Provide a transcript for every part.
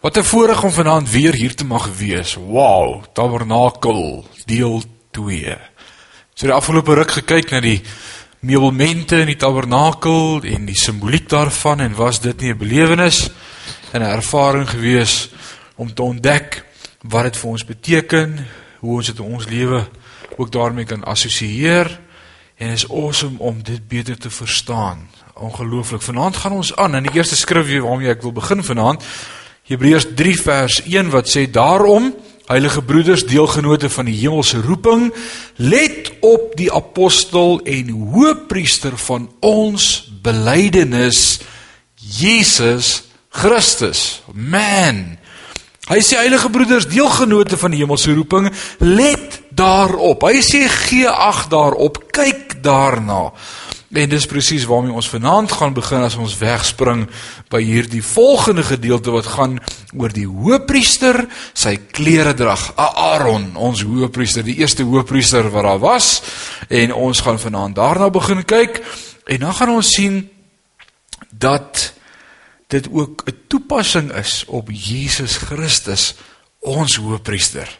Wat 'n voorreg om vanaand weer hier te mag wees. Wow, Tabernakel deel 2. So die afgelope ruk gekyk na die meubelmente in die tabernakel en die simboliek daarvan en was dit nie 'n belewenis en 'n ervaring gewees om te ontdek wat dit vir ons beteken, hoe ons dit in ons lewe ook daarmee kan assosieer en is awesome om dit beter te verstaan. Ongelooflik. Vanaand gaan ons aan in die eerste skrif waarmee ek wil begin vanaand Hebreërs 3 vers 1 wat sê daarom heilige broeders deelgenote van die hemelse roeping let op die apostel en hoëpriester van ons belydenis Jesus Christus. Man hy sê heilige broeders deelgenote van die hemelse roeping let daarop. Hy sê gee ag daarop kyk daarna En dis presies waarmee ons vanaand gaan begin as ons wegspring by hierdie volgende gedeelte wat gaan oor die hoëpriester, sy klere drag, Aaron, ons hoëpriester, die eerste hoëpriester wat daar was. En ons gaan vanaand daarna begin kyk en dan gaan ons sien dat dit ook 'n toepassing is op Jesus Christus, ons hoëpriester.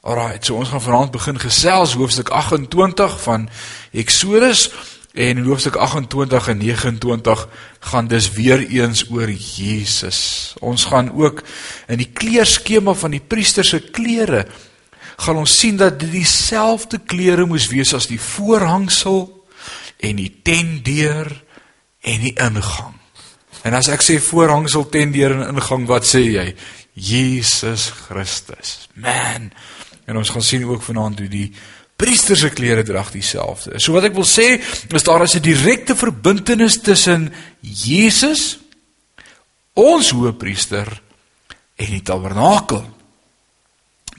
Alraai, so ons gaan vanaand begin gesels hoofstuk 28 van Eksodus En in hoofstuk 28 en 29 gaan dis weer eens oor Jesus. Ons gaan ook in die kleurskema van die priester se klere gaan ons sien dat dit dieselfde klere moes wees as die voorhangsel en die tentdeur en die ingang. En as ek sê voorhangsel, tentdeur en ingang, wat sê jy? Jesus Christus. Man. En ons gaan sien ook vanaand hoe die priester se klere drag dieselfde. So wat ek wil sê is daar is 'n direkte verbintenis tussen Jesus ons hoëpriester en die tabernakel.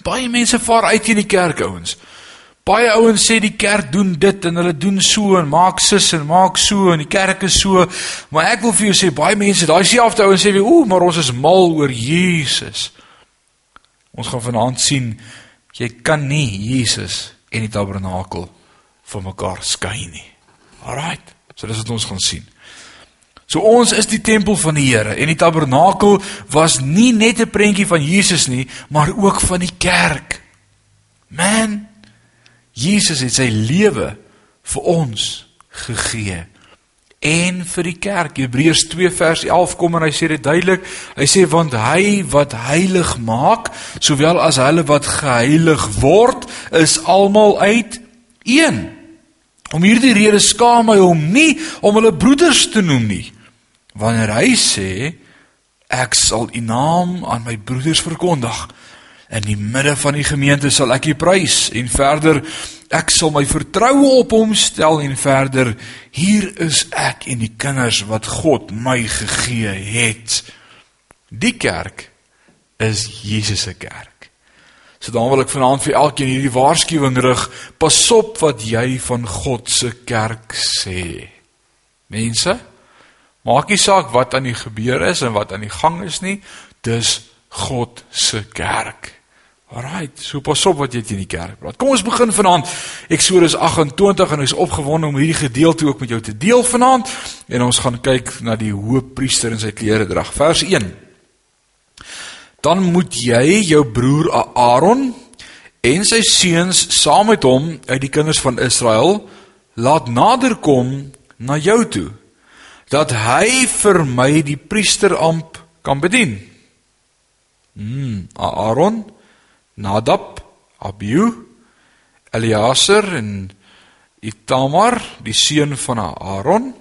Baie mense vaar uit in die kerk ouens. Baie ouens sê die kerk doen dit en hulle doen so en maak sis en maak so en die kerk is so, maar ek wil vir jou sê baie mense, daai selfde ouens sê weer, "Ooh, maar ons is mal oor Jesus." Ons gaan vanaand sien jy kan nie Jesus en die tabernakel van mekaar skei nie. Alraight. So dis wat ons gaan sien. So ons is die tempel van die Here en die tabernakel was nie net 'n prentjie van Jesus nie, maar ook van die kerk. Man, Jesus het sy lewe vir ons gegee en vir die kerk. Hebreërs 2 vers 11 kom en hy sê dit duidelik. Hy sê want hy wat heilig maak, sowel as hulle wat geheilig word, is almal uit een. Om hierdie rede skaam hy hom nie om hulle broeders te noem nie. Wanneer hy sê ek sal u naam aan my broeders verkondig in die midde van die gemeente sal ek u prys en verder ek sal my vertroue op hom stel en verder hier is ek en die kinders wat God my gegee het. Die kerk is Jesus se kerk. So dan wil ek vanaand vir elkeen hierdie waarskuwing rig pas op wat jy van God se kerk sê. Mense maak nie saak wat aan die gebeur is en wat aan die gang is nie dis God se kerk Alraait, so pas op wat jy in die kerk praat. Kom ons begin vanaand Eksodus 28 en ons is opgewonde om hierdie gedeelte ook met jou te deel vanaand en ons gaan kyk na die hoofpriester en sy klere drag. Vers 1. Dan moet jy jou broer Aaron en sy seuns saam met hom uit die kinders van Israel laat naderkom na jou toe dat hy vir my die priesteramp kan bedien. Hmm, Aaron Nadab, Abihu, Eleazar en Itamar, die seun van Aaron,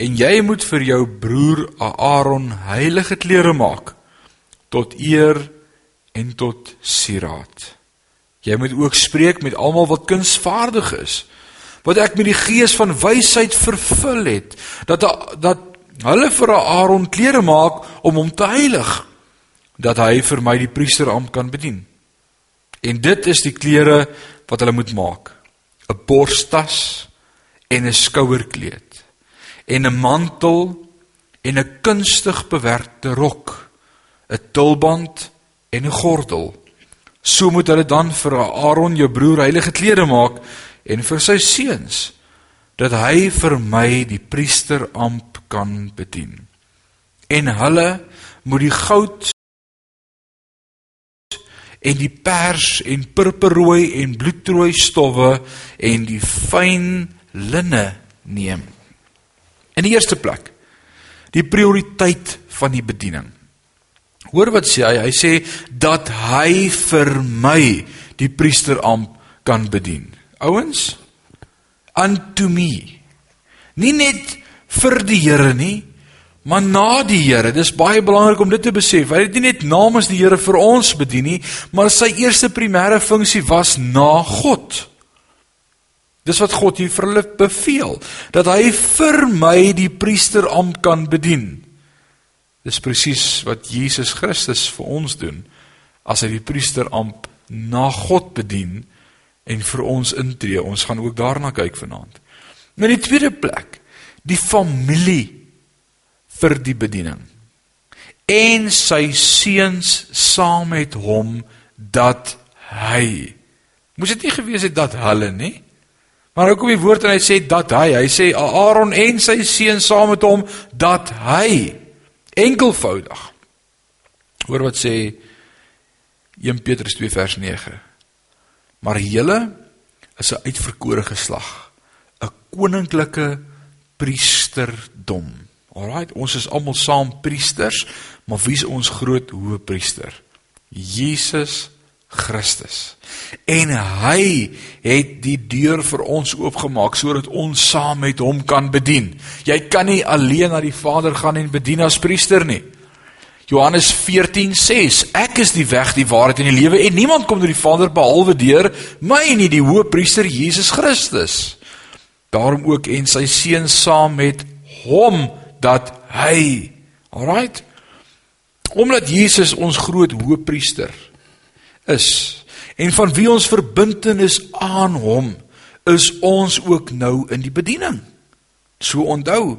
en jy moet vir jou broer Aaron heilige klere maak tot eer en tot sieraad. Jy moet ook spreek met almal wat kunsvaardig is, wat ek met die gees van wysheid vervul het, dat dat hulle vir Aaron klere maak om hom te heilig, dat hy vir my die priesteramp kan bedien. En dit is die klere wat hulle moet maak. 'n Borstas en 'n skouerkleed en 'n mantel en 'n kunstig bewerkte rok, 'n tulband en 'n gordel. So moet hulle dan vir Aaron jou broer heilige klere maak en vir sy seuns dat hy vir my die priesteramp kan bedien. En hulle moet die goud en die pers en purperrooi en bloedrooi stowwe en die fyn linne neem. In die eerste plek, die prioriteit van die bediening. Hoor wat sê hy? Hy sê dat hy vir my die priesteramp kan bedien. Ouens, unto me. Nie net vir die Here nie, maar na die Here. Dis baie belangrik om dit te besef. Hy het nie net namens die Here vir ons bedien nie, maar sy eerste primêre funksie was na God. Dis wat God hier vir hulle beveel, dat hy vir my die priesteramp kan bedien. Dis presies wat Jesus Christus vir ons doen as hy die priesteramp na God bedien en vir ons intree. Ons gaan ook daarna kyk vanaand. In die tweede plek, die familie vir die bediening. En sy seuns saam met hom dat hy Moes dit nie gewees het dat hulle nie? Maar nou kom die woord en hy sê dat hy, hy sê Aaron en sy seuns saam met hom dat hy enkelvoudig. Hoor wat sê 1 Petrus 2 vers 9. Maar julle is 'n uitverkore geslag, 'n koninklike priesterdom. Alraait, ons is almal saam priesters, maar wie is ons groot hoëpriester? Jesus Christus. En hy het die deur vir ons oopgemaak sodat ons saam met hom kan bedien. Jy kan nie alleen na die Vader gaan en bedien as priester nie. Johannes 14:6 Ek is die weg, die waarheid en die lewe en niemand kom tot die Vader behalwe deur my nie, die hoëpriester Jesus Christus. Daarom ook en sy seun saam met hom dat hy. Alraight. Omdat Jesus ons groot hoëpriester is en van wie ons verbintenis aan hom is ons ook nou in die bediening. So onthou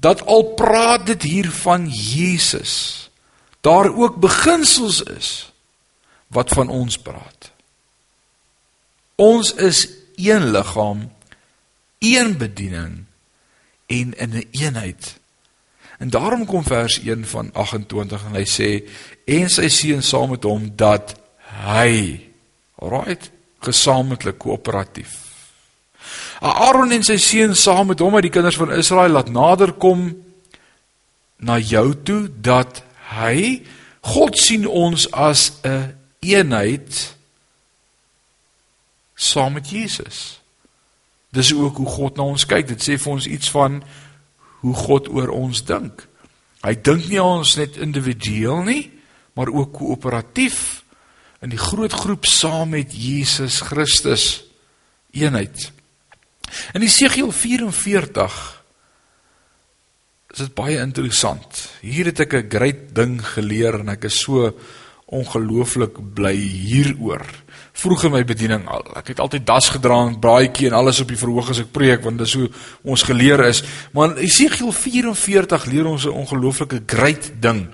dat al praat dit hier van Jesus, daar ook beginsels is wat van ons praat. Ons is een liggaam, een bediening en in 'n een eenheid. En daarom kom vers 1 van 28 en hy sê en sy seun saam met hom dat hy alright gesamentlik koöperatief. Aaron en sy seun saam met hom uit die kinders van Israel laat nader kom na jou toe dat hy God sien ons as 'n een eenheid saam met Jesus. Dis ook hoe God na ons kyk. Dit sê vir ons iets van hoe God oor ons dink. Hy dink nie aan ons net individueel nie, maar ook koöperatief in die groot groep saam met Jesus Christus eenheid. In Jesegiel 44 is dit baie interessant. Hier het ek 'n groot ding geleer en ek is so ongelooflik bly hieroor vroeg in my bediening al. Ek het altyd das gedra en braaitjie en alles op die verhoog as ek preek want dis hoe ons geleer is. Maar in Esegiel 44 leer ons 'n ongelooflike great ding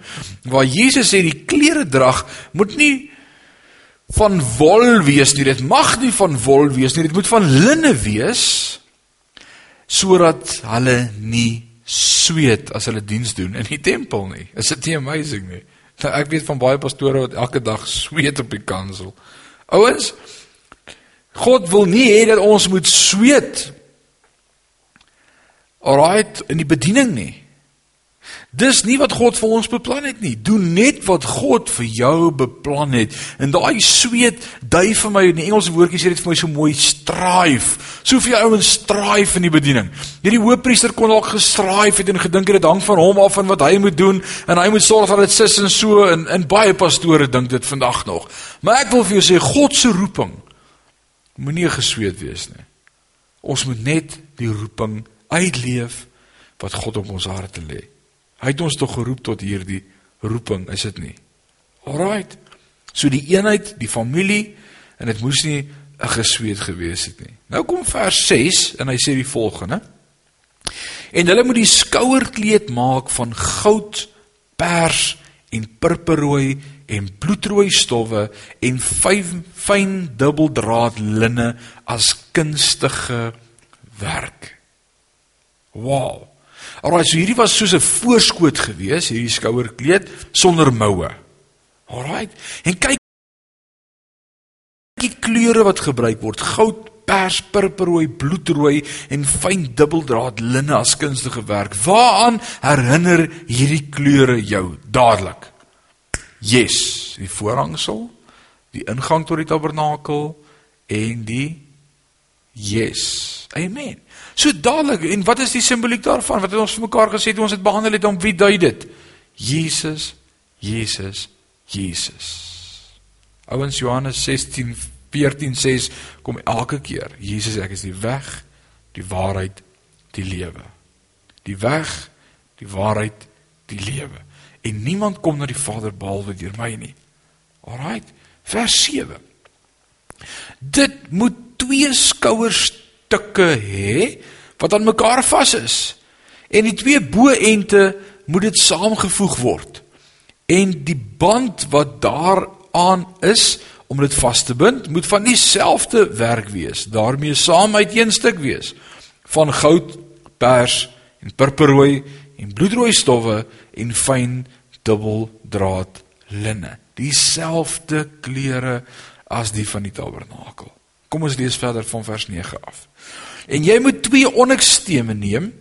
waar Jesus sê die klere drag moet nie van wol wees nie. Dit mag nie van wol wees nie. Dit moet van linne wees sodat hulle nie sweet as hulle diens doen in die tempel nie. Is dit nie amazing nie? Nou, ek weet van baie pastore wat elke dag sweet op die kansel. Ouens, God wil nie hê dat ons moet sweet. Alraait in die bediening nie. Dis nie wat God vir ons beplan het nie. Doen net wat God vir jou beplan het. En daai sweet dui vir my in die Engelse woordjie sê dit vir my so mooi strive. Soveel ouens strive in die bediening. Hierdie hoofpriester kon dalk gestrive het en gedink dit hang van hom af en wat hy moet doen en hy moet sorg dat dit sis en so en in baie pastore dink dit vandag nog. Maar ek wil vir jou sê God se roeping moenie gesweet wees nie. Ons moet net die roeping uitleef wat God op ons harte lê. Hy het ons tog geroep tot hierdie roeping, is dit nie? Alraight. So die eenheid, die familie en dit moes nie 'n gesweet gewees het nie. Nou kom vers 6 en hy sê die volgende: En hulle moet die skouerkleed maak van goud, pers en purperrooi en bloedrooi stowwe en fyn fyn dubbeldraad linne as kunstige werk. Wow. Alraai, so hierdie was soos 'n voorskoot gewees, hierdie skouerkleed sonder moue. Alraai. En kyk die kleure wat gebruik word, goud, pers, purperrooi, bloedrooi en fyn dubbeldraad linne as kunstige werk. Waaraan herinner hierdie kleure jou dadelik? Yes, die voorhangsel, die ingang tot die tabernakel en die yes. Amen. So dadelik en wat is die simboliek daarvan? Wat het ons vir mekaar gesê toe ons dit behandel het om wie dui dit? Jesus, Jesus, Jesus. Ouens Johannes 16 14 sê kom elke keer Jesus ek is die weg, die waarheid, die lewe. Die weg, die waarheid, die lewe. En niemand kom na die Vader behalwe deur my nie. Alraight, vers 7. Dit moet twee skouerstukke hê wat aan mekaar vas is. En die twee boënte moet dit saamgevoeg word. En die band wat daaraan is om dit vas te bind, moet van dieselfde werk wees. daarmee saam uit een stuk wees van goud, pers en purperrooi en bloedrooi stowwe en fyn dubbeldraad linne. Dieselfde kleure as die van die tabernakel. Kom ons lees verder van vers 9 af. En jy moet twee onyxstene neem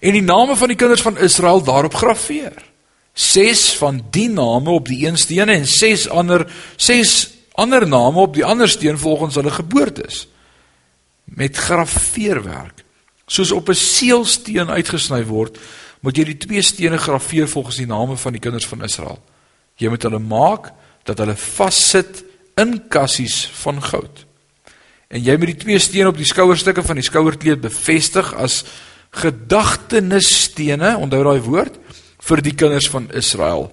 en die name van die kinders van Israel daarop graweer. 6 van die name op die een steen en 6 ander 6 ander name op die ander steen volgens hulle geboortes met grafeerwerk soos op 'n seelsteen uitgesny word moet jy die twee stene grafeer volgens die name van die kinders van Israel jy moet hulle maak dat hulle vassit in kassies van goud en jy moet die twee stene op die skouerstukke van die skouerkleed bevestig as gedagtenisstene onthou daai woord vir die kinders van Israel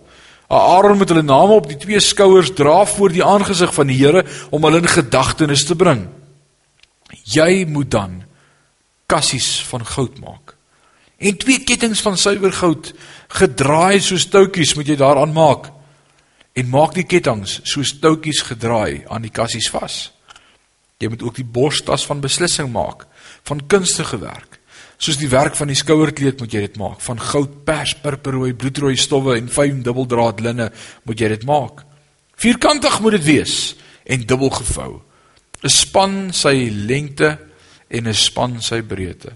Aaron moet hulle name op die twee skouers dra voor die aangesig van die Here om hulle in gedagtenis te bring. Jy moet dan kassies van goud maak. En twee kettinge van suiwer goud gedraai soos toutjies moet jy daaraan maak. En maak die kettinge soos toutjies gedraai aan die kassies vas. Jy moet ook die borstas van beslissing maak van kunstige werk. Soos die werk van die skouerkleed moet jy dit maak. Van goud, pers, purperrooi, bloedrooi stowwe en fyn dubbeldraad linne moet jy dit maak. Vierkantig moet dit wees en dubbel gevou. 'n Span sy lengte en 'n span sy breedte.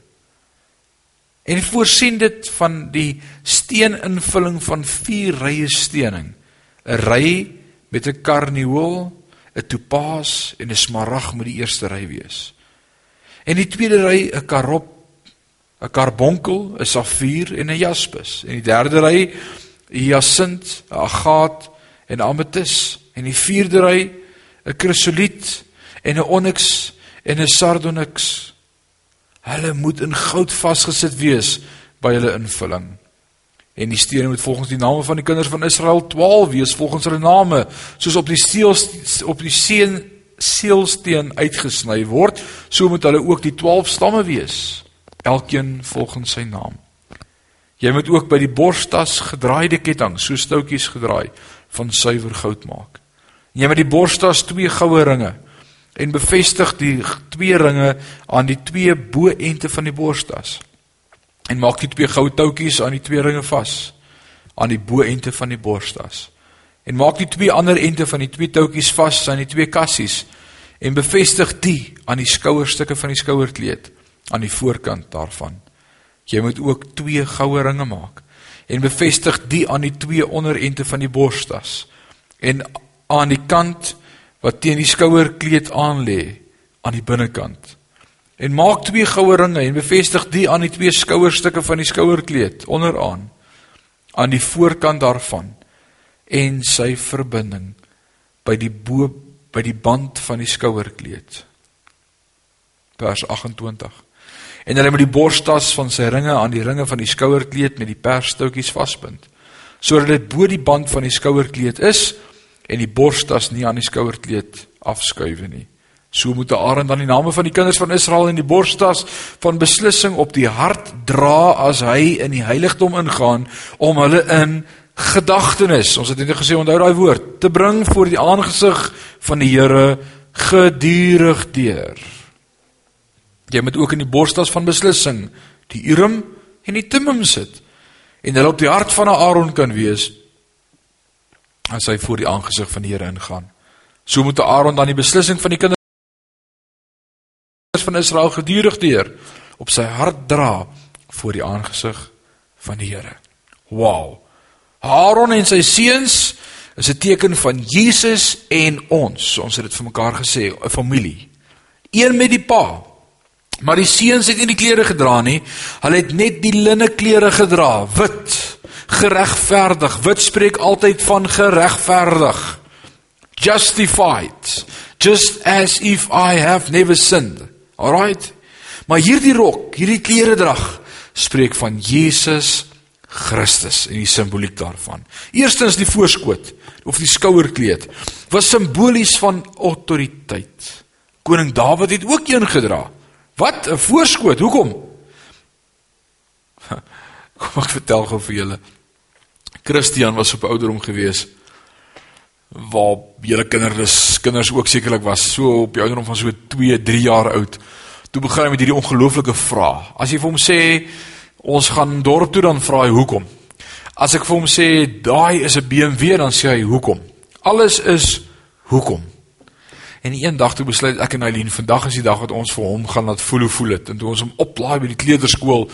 En voorsien dit van die steeninvulling van vier rye steening. 'n Ry met 'n karnieul, 'n topaas en 'n smarag moet die eerste ry wees. En die tweede ry 'n karop 'n karbonkel, 'n safier en 'n jaspis. En die derde ry 'n hyasint, 'n agaat en 'n ametis. En die vierde ry 'n krisoliet en 'n onyx en 'n sardonyx. Hulle moet in goud vasgesit wees by hulle invulling. En die stene moet volgens die name van die kinders van Israel 12 wees volgens hulle name, soos op die seël op die seën seelsteen uitgesny word, so moet hulle ook die 12 stamme wees elkeen volgens sy naam. Jy moet ook by die borstas gedraaide ketting, so stoutjies gedraai van suiwer goud maak. Jy moet die borstas twee goue ringe en bevestig die twee ringe aan die twee boënte van die borstas. En maak die twee goue toutjies aan die twee ringe vas aan die boënte van die borstas. En maak die twee ander ente van die twee toutjies vas aan die twee kassies en bevestig die aan die skouerstukke van die skouerkleed aan die voorkant daarvan. Jy moet ook twee goue ringe maak en bevestig die aan die twee onderente van die borstas en aan die kant wat teen die skouerkleed aan lê aan die binnekant. En maak twee goue ringe en bevestig die aan die twee skouerstukke van die skouerkleed onderaan aan die voorkant daarvan en sy verbinding by die bo by die band van die skouerkleed. Vers 28 en hulle met die borstas van sy ringe aan die ringe van die skouerkleed met die persstoutjies vasbind sodat dit bo die band van die skouerkleed is en die borstas nie aan die skouerkleed afskuif nie so moet Aaron dan die name van die kinders van Israel in die borstas van beslissing op die hart dra as hy in die heiligdom ingaan om hulle in gedagtenis ons het net gesê onthou daai woord te bring voor die aangesig van die Here gedurig deur Jy moet ook in die borstas van beslissing die Urim en die Thummim sit en hulle op die hart van Aaron kan wees as hy voor die aangesig van die Here ingaan. So moet Aaron dan die beslissing van die kinders van Israel gedurig deur op sy hart dra voor die aangesig van die Here. Wow. Aaron en sy seuns is 'n teken van Jesus en ons. Ons het dit vir mekaar gesê, 'n familie. Een met die pa. Maar die seuns het nie die klere gedra nie. Hulle het net die linne klere gedra, wit, geregverdig. Wit spreek altyd van geregverdig. Justified, just as if I have never sinned. Alright? Maar hierdie rok, hierdie klere drag spreek van Jesus Christus en die simboliek daarvan. Eerstens die voorskoot of die skouerkleed was simbolies van autoriteit. Koning Dawid het ook een gedra. Wat 'n voorskoot. Hoekom? Kom ek vertel gou vir julle. Christian was op ouderdom gewees waar julle kinders kinders ook sekerlik was so op die ouderdom van so 2, 3 jaar oud. Toe begin hy met hierdie ongelooflike vraag. As jy vir hom sê ons gaan dorp toe dan vra hy hoekom. As ek vir hom sê daai is 'n BMW dan sê hy hoekom. Alles is hoekom. En eendag toe besluit ek en Eileen vandag is die dag wat ons vir hom gaan laat voel hoe voel dit en toe ons hom oplaai by die kleuterskool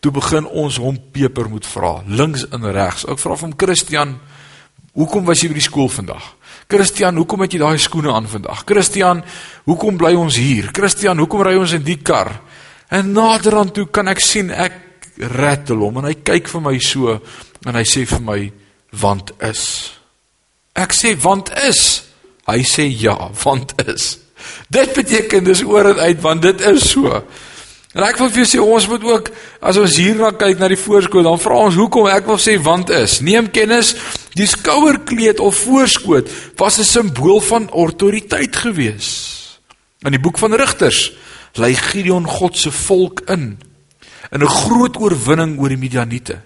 toe begin ons hom peper moet vra links en regs. Ek vra vir hom Christian hoekom was jy by die skool vandag? Christian, hoekom het jy daai skoene aan vandag? Christian, hoekom bly ons hier? Christian, hoekom ry ons in die kar? En naderhand toe kan ek sien ek rattle hom en hy kyk vir my so en hy sê vir my want is. Ek sê want is. Hy sê ja, want is. Dit beteken dis oor en uit want dit is so. En ek wil vir jou sê ons moet ook as ons hierna kyk na die voorskoot, dan vra ons hoekom ek wil sê want is. Neem kennis, die skouerkleed of voorskoot was 'n simbool van autoriteit gewees. In die boek van Rigters lei Gideon God se volk in in 'n groot oorwinning oor die Midianiete.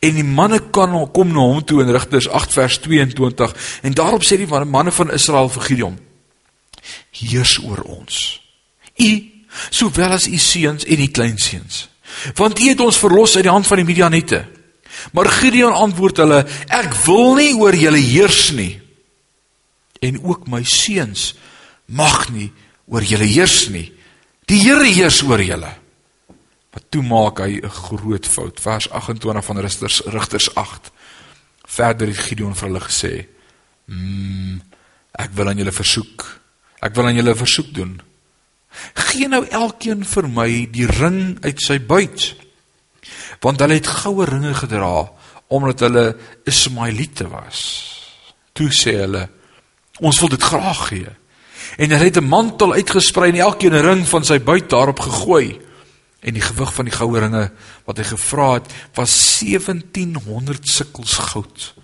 En die manne kan kom na hom toe in Rigters 8 vers 22 en daarop sê die manne van Israel vir Gideon: Heers oor ons. U sowel as u seuns en u kleinseuns. Want u het ons verlos uit die hand van die Midianiete. Maar Gideon antwoord hulle: Ek wil nie oor julle heers nie. En ook my seuns mag nie oor julle heers nie. Die Here heers oor julle. Maar toe maak hy 'n groot fout. Vers 28 van Rigters Rigters 8. Verder het Gideon vir hulle gesê: "Mmm, ek wil aan julle versoek. Ek wil aan julle versoek doen. Gee nou elkeen vir my die ring uit sy buit." Want hulle het goue ringe gedra omdat hulle Ismaeliete was. Toe sê hulle: "Ons wil dit graag gee." En hulle het 'n mantel uitgesprei en elkeen 'n ring van sy buit daarop gegooi en die gewig van die goue ringe wat hy gevra het was 1700 sikkels goud.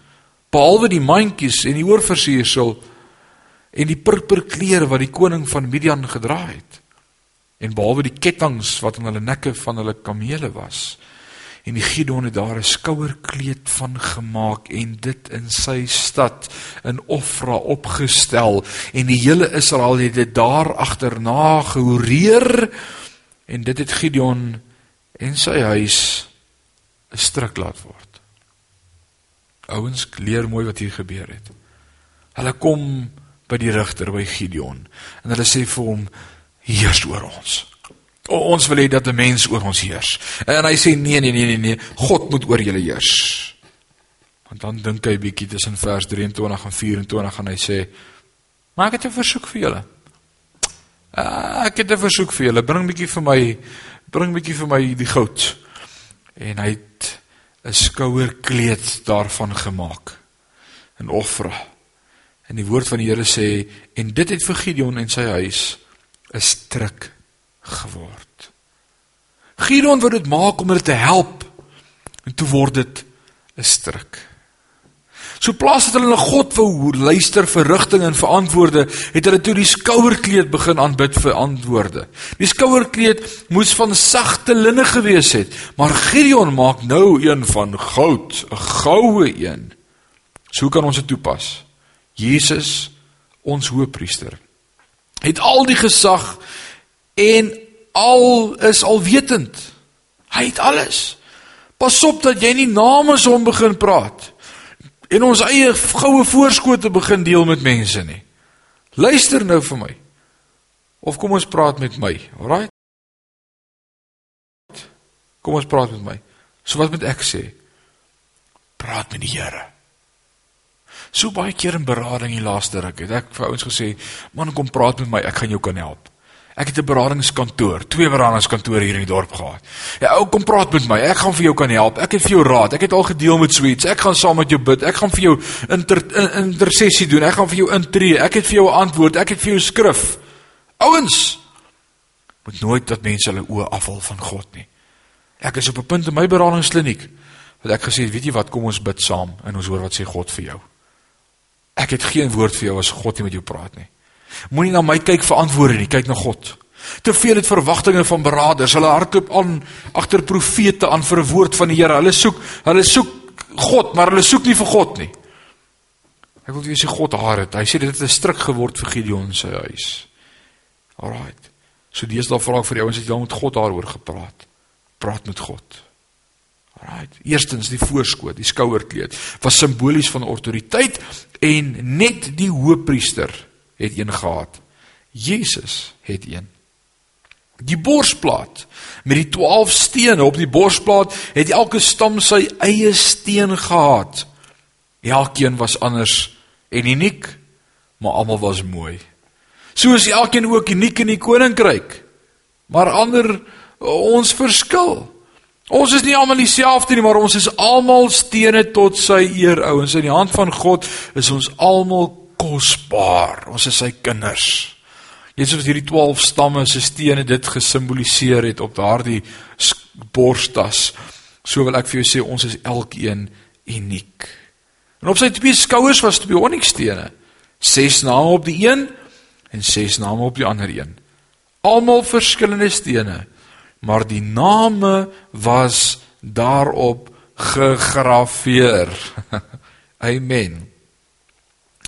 Behalwe die mandjies en die oorversiersel en die purperklere wat die koning van Midian gedra het. En behalwe die kettinge wat aan hulle nekke van hulle kamele was. En die Gideon het daar 'n skouerkleed van gemaak en dit in sy stad in Ofra opgestel en die hele Israel het dit daar agterna gehoreer En dit het Gideon en sy huis 'n struik laat word. Ouens, leer mooi wat hier gebeur het. Hulle kom by die regter by Gideon en hulle sê vir hom: "Heers oor ons." Ons wil hê dat 'n mens oor ons heers. En hy sê: "Nee, nee, nee, nee, nee. God moet oor julle heers." Want dan dink hy bietjie tussen vers 23 en 24 en hy sê: "Maak dit 'n versoek vir julle." Uh, ek het 'n versoek vir julle. Bring bietjie vir my bring bietjie vir my die goud. En hy het 'n skouerkleed daarvan gemaak. 'n Offer. En die woord van die Here sê en dit het vir Gideon en sy huis 'n stryk geword. Gideon wou dit maak om hulle te help. En toe word dit 'n stryk. So plaas het hulle na God wou luister vir rigting en verantwoorde, het hulle toe die skouerkleed begin aanbid vir antwoorde. Die skouerkleed moes van sagte linne gewees het, maar Gideon maak nou een van goud, 'n goue een. So kan ons dit toepas. Jesus, ons hoëpriester, het al die gesag en al is alwetend. Hy het alles. Pas op dat jy nie namens hom begin praat en ons eie goue voorskote begin deel met mense nie. Luister nou vir my. Of kom ons praat met my, alraai? Kom ons praat met my. So wat moet ek sê? Praat met die Here. So baie keer in berading die laaste ruk het ek vir ouens gesê, "Man, kom praat met my, ek gaan jou kan help." Ek het 'n beradingskantoor, twee beradingskantore hier in die dorp gehad. Ja, ou kom praat met my. Ek gaan vir jou kan help. Ek het vir jou raad. Ek het al gedeel met Sweets. Ek gaan saam met jou bid. Ek gaan vir jou inter in, intersessie doen. Ek gaan vir jou intree. Ek het vir jou antwoord. Ek het vir jou skrif. Ouens, moet nooit dat mense hulle oë afval van God nie. Ek is op 'n punt in my beradingskliniek wat ek gesê het, weet jy wat, kom ons bid saam en ons hoor wat sê God vir jou. Ek het geen woord vir jou as God nie met jou praat nie. Moenie na my kyk vir antwoorde nie, kyk na God. Te veel het verwagtinge van beraders. Hulle hardloop aan agter profete aan vir 'n woord van die Here. Hulle soek, hulle soek God, maar hulle soek nie vir God nie. Ek wil weet as God haar het. Hy sê dit het 'n stryk geword vir Gideon se huis. Alraight. So daar vra ek vir die ouens het jy met God daaroor gepraat. Praat met God. Alraight. Eerstens die voorskoot, die skouerkleed was simbolies van autoriteit en net die hoëpriester het een gehad. Jesus het een. Die borsplaat met die 12 stene op die borsplaat het elke stam sy eie steen gehad. Elkeen was anders en uniek, maar almal was mooi. Soos elkeen ook uniek in die koninkryk. Maar ander ons verskil. Ons is nie almal dieselfde nie, maar ons is almal stene tot sy eer, ouens. In die hand van God is ons almal kosbaar. Ons is sy kinders. Jesus het hierdie 12 stamme se stene dit gesimboliseer het op daardie borstas. So wil ek vir jou sê ons is elkeen uniek. En op sy twee skouers was twee onyxstene. Ses name op die een en ses name op die ander een. Almal verskillende stene, maar die name was daarop gegraveer. Amen.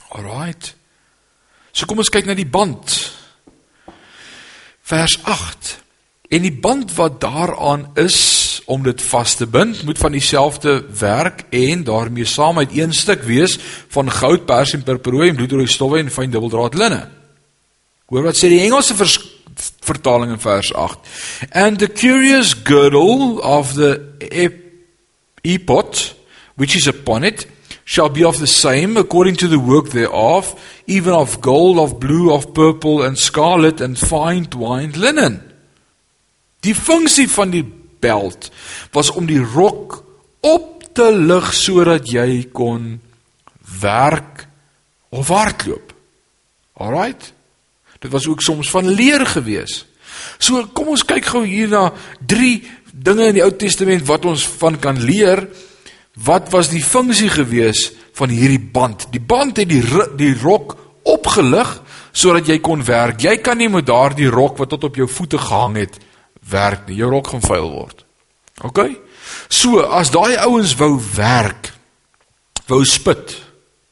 Alraight. So kom ons kyk na die band. Vers 8. En die band wat daaraan is om dit vas te bind, moet van dieselfde werk en daarmee saam uit een stuk wees van goud, pers en purperrooi en bloedrooi stowwe en fyn dubbeldraad linne. Hoor wat sê die Engelse vers, vertaling in vers 8. And the curious girdle of the ephod which is upon it shall be of the same according to the work thereof, even of gold, of blue, of purple, and scarlet, and fine twined linen. Die funksie van die beld was om die rok op te lig sodat jy kon werk of hardloop. Alraight. Dit was ook soms van leer gewees. So kom ons kyk gou hier na drie dinge in die Ou Testament wat ons van kan leer wat was die funksie gewees van hierdie band? Die band het die die rok opgelig sodat jy kon werk. Jy kan nie met daardie rok wat tot op jou voete gehang het werk nie. Jou rok gaan vuil word. OK? So, as daai ouens wou werk, wou spit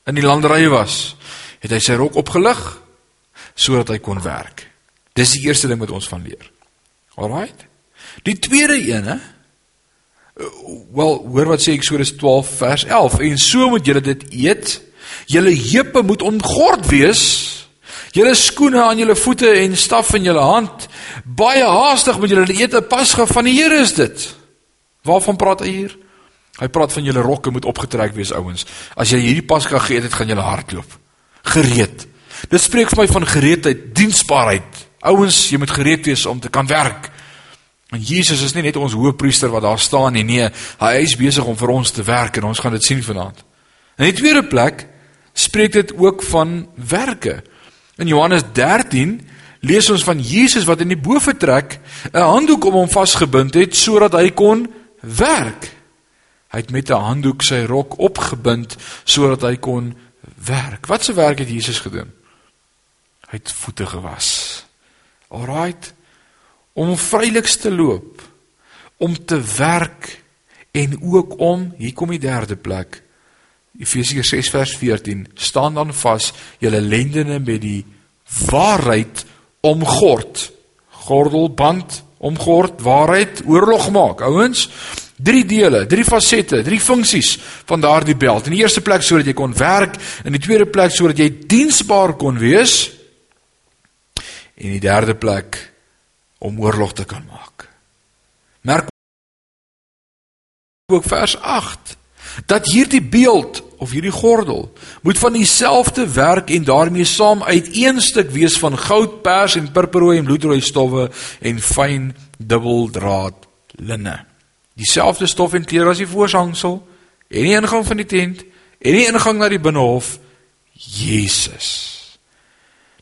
in die landerye was, het hy sy rok opgelig sodat hy kon werk. Dis die eerste ding wat ons van leer. Alraight? Die tweede hè? Wel, hoor wat sê Eksodus 12 vers 11. En so moet julle dit eet. Julle heupe moet omgord wees. Julle skoene aan julle voete en staf in julle hand. Baie haastig moet julle eet. Pasga van die Here is dit. Waarvan praat hy hier? Hy praat van julle rokke moet opgetrek wees, ouens. As jy hierdie Pasga geëet het, gaan julle hardloop. Gereed. Dit spreek vir my van gereedheid, diensbaarheid. Ouens, jy moet gereed wees om te kan werk. En Jesus is nie net ons hoëpriester wat daar staan nie, nee, hy is besig om vir ons te werk en ons gaan dit sien vanaand. In die tweede plek spreek dit ook van werke. In Johannes 13 lees ons van Jesus wat in die boefretrek 'n handdoek om hom vasgebind het sodat hy kon werk. Hy het met 'n handdoek sy rok opgebind sodat hy kon werk. Wat se werk het Jesus gedoen? Hy het voete gewas. Alraight om vryliks te loop, om te werk en ook om, hier kom die derde plek. Efesiërs 6 vers 14, staan dan vas julle lendene met die waarheid omgord. Gordelband omgord, waarheid oorlog maak. Ouens, drie dele, drie fasette, drie funksies van daardie beld. In die eerste plek sodat jy kon werk, in die tweede plek sodat jy diensbaar kon wees En die derde plek om oorlog te kan maak. Merk ook vers 8 dat hierdie beeld of hierdie gordel moet van dieselfde werk en daarmee saam uit een stuk wees van goud, pers en purperrooi en bloedrooi stowwe en fyn dubbeldraad linne. Dieselfde stof en kleur as die voorhangsel en die ingang van die tent en die ingang na die binnehof Jesus.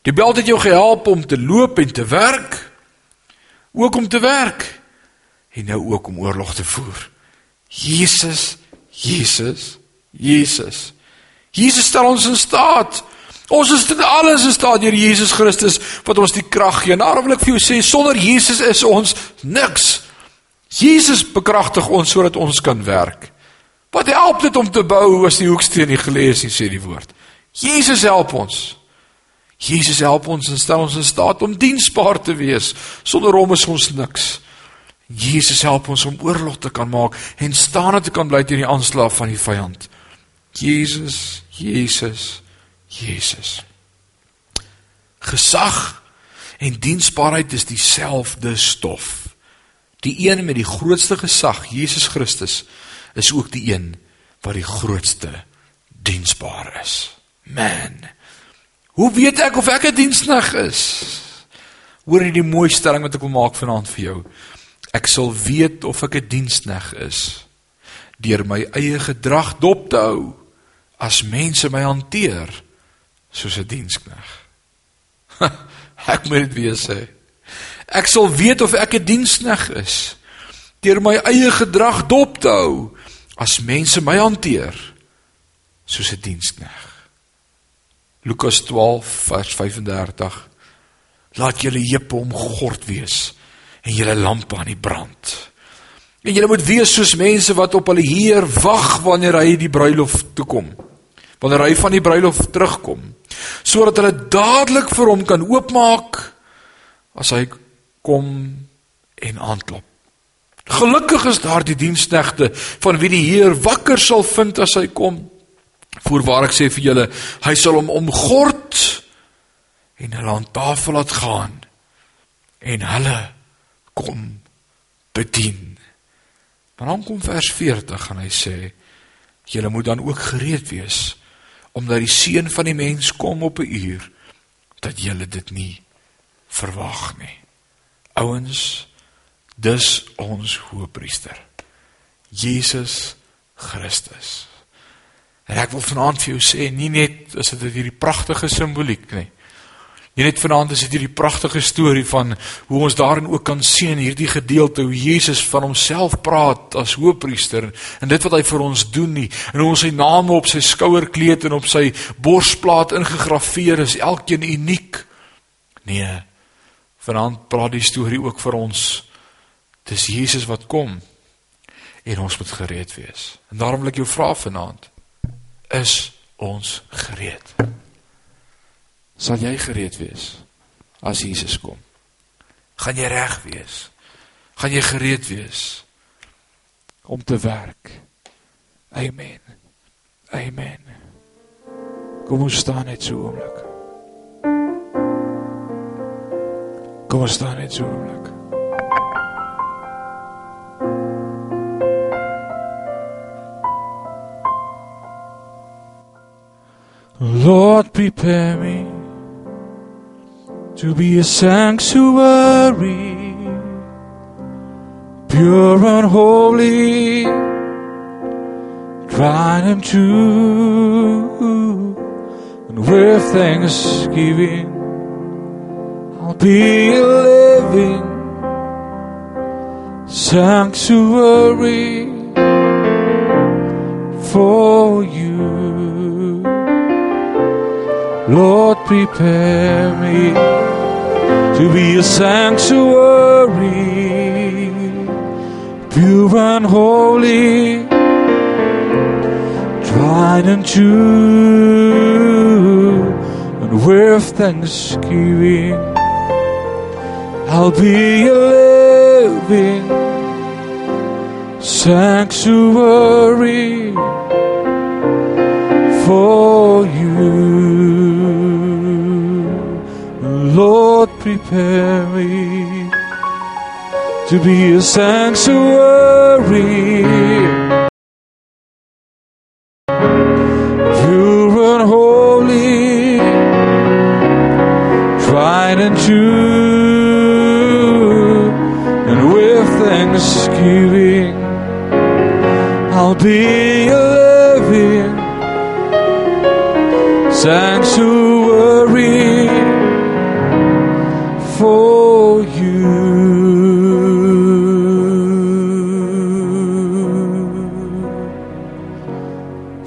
Die beld het jou gehelp om te loop en te werk ook om te werk en nou ook om oorlog te voer. Jesus, Jesus, Jesus. Jesus stel ons in staat. Ons is dit alles in staat deur Jesus Christus wat ons die krag gee. Nou wil ek vir jou sê sonder Jesus is ons niks. Jesus bekragtig ons sodat ons kan werk. Wat help dit om te bou as die hoeksteen nie gelees nie sê die woord. Jesus help ons. Jesus help ons en stel ons in staat om diensbaar te wees. Sonder hom is ons niks. Jesus help ons om oorlog te kan maak en staande te kan bly teen die aanslag van die vyand. Jesus, Jesus, Jesus. Gesag en diensbaarheid is dieselfde stof. Die een met die grootste gesag, Jesus Christus, is ook die een wat die grootste diensbaar is. Man. Hoe weet ek of ek 'n diensnig is? Hoor jy die mooi stelling wat ek wil maak vanaand vir jou? Ek sal weet of ek 'n diensnig is deur my eie gedrag dop te hou as mense my hanteer soos 'n dienskneg. ek moet dit weer sê. Ek sal weet of ek 'n dienskneg is deur my eie gedrag dop te hou as mense my hanteer soos 'n dienskneg. Lukas 12 vers 35 Laat julle heupe omgord wees en julle lampe aan die brand. En julle moet wees soos mense wat op hulle Heer wag wanneer hy die bruilof toe kom wanneer hy van die bruilof terugkom sodat hulle dadelik vir hom kan oopmaak as hy kom en aanklop. Gelukkig is daar die diensknegte van wie die Heer wakker sal vind as hy kom. Voorwaar ek sê vir julle, hy sal hom omgord en hulle aan tafel laat gaan en hulle kom bedien. Maar dan kom vers 40 en hy sê julle moet dan ook gereed wees omdat die seun van die mens kom op 'n uur dat jy dit nie verwag nie. Ouens, dis ons hoëpriester. Jesus Christus. En ek wil vanaand vir jou sê, nie net is dit hierdie pragtige simboliek nie. Jy net vanaand is dit hierdie pragtige storie van hoe ons daarin ook kan sien hierdie gedeelte hoe Jesus van homself praat as hoëpriester en dit wat hy vir ons doen nie en hoe ons sy name op sy skouerkleed en op sy borsplaat ingegraveer is elkeen uniek. Nee. Vanaand praat die storie ook vir ons dis Jesus wat kom en ons moet gereed wees. En daarom wil ek jou vra vanaand is ons gereed? sal jy gereed wees as Jesus kom? Gaan jy reg wees? Gaan jy gereed wees om te werk? Amen. Amen. Kom ons staan net so oomblik. Kom ons staan net so oomblik. Lord prepare me to be a sanctuary, pure and holy, tried and true, and with thanksgiving, I'll be a living sanctuary for you. Lord, prepare me to be a sanctuary, pure and holy, tried and true, and with thanksgiving, I'll be a living sanctuary for you. Lord prepare me to be a sanctuary.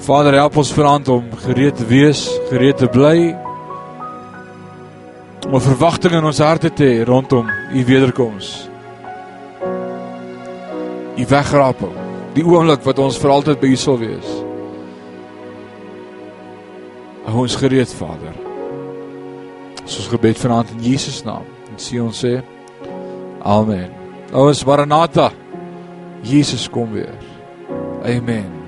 Vader, help ons verant om gereed te wees, gereed te bly. Om 'n verwagting in ons harte te hê rondom u wederkoms. U wegraping, die oomblik wat ons vir altyd by u sal wees. Hou ons gereed, Vader. Dis ons gebed vanaand in Jesus naam. En sê ons sê Amen. Ouens Maranatha. Jesus kom weer. Amen.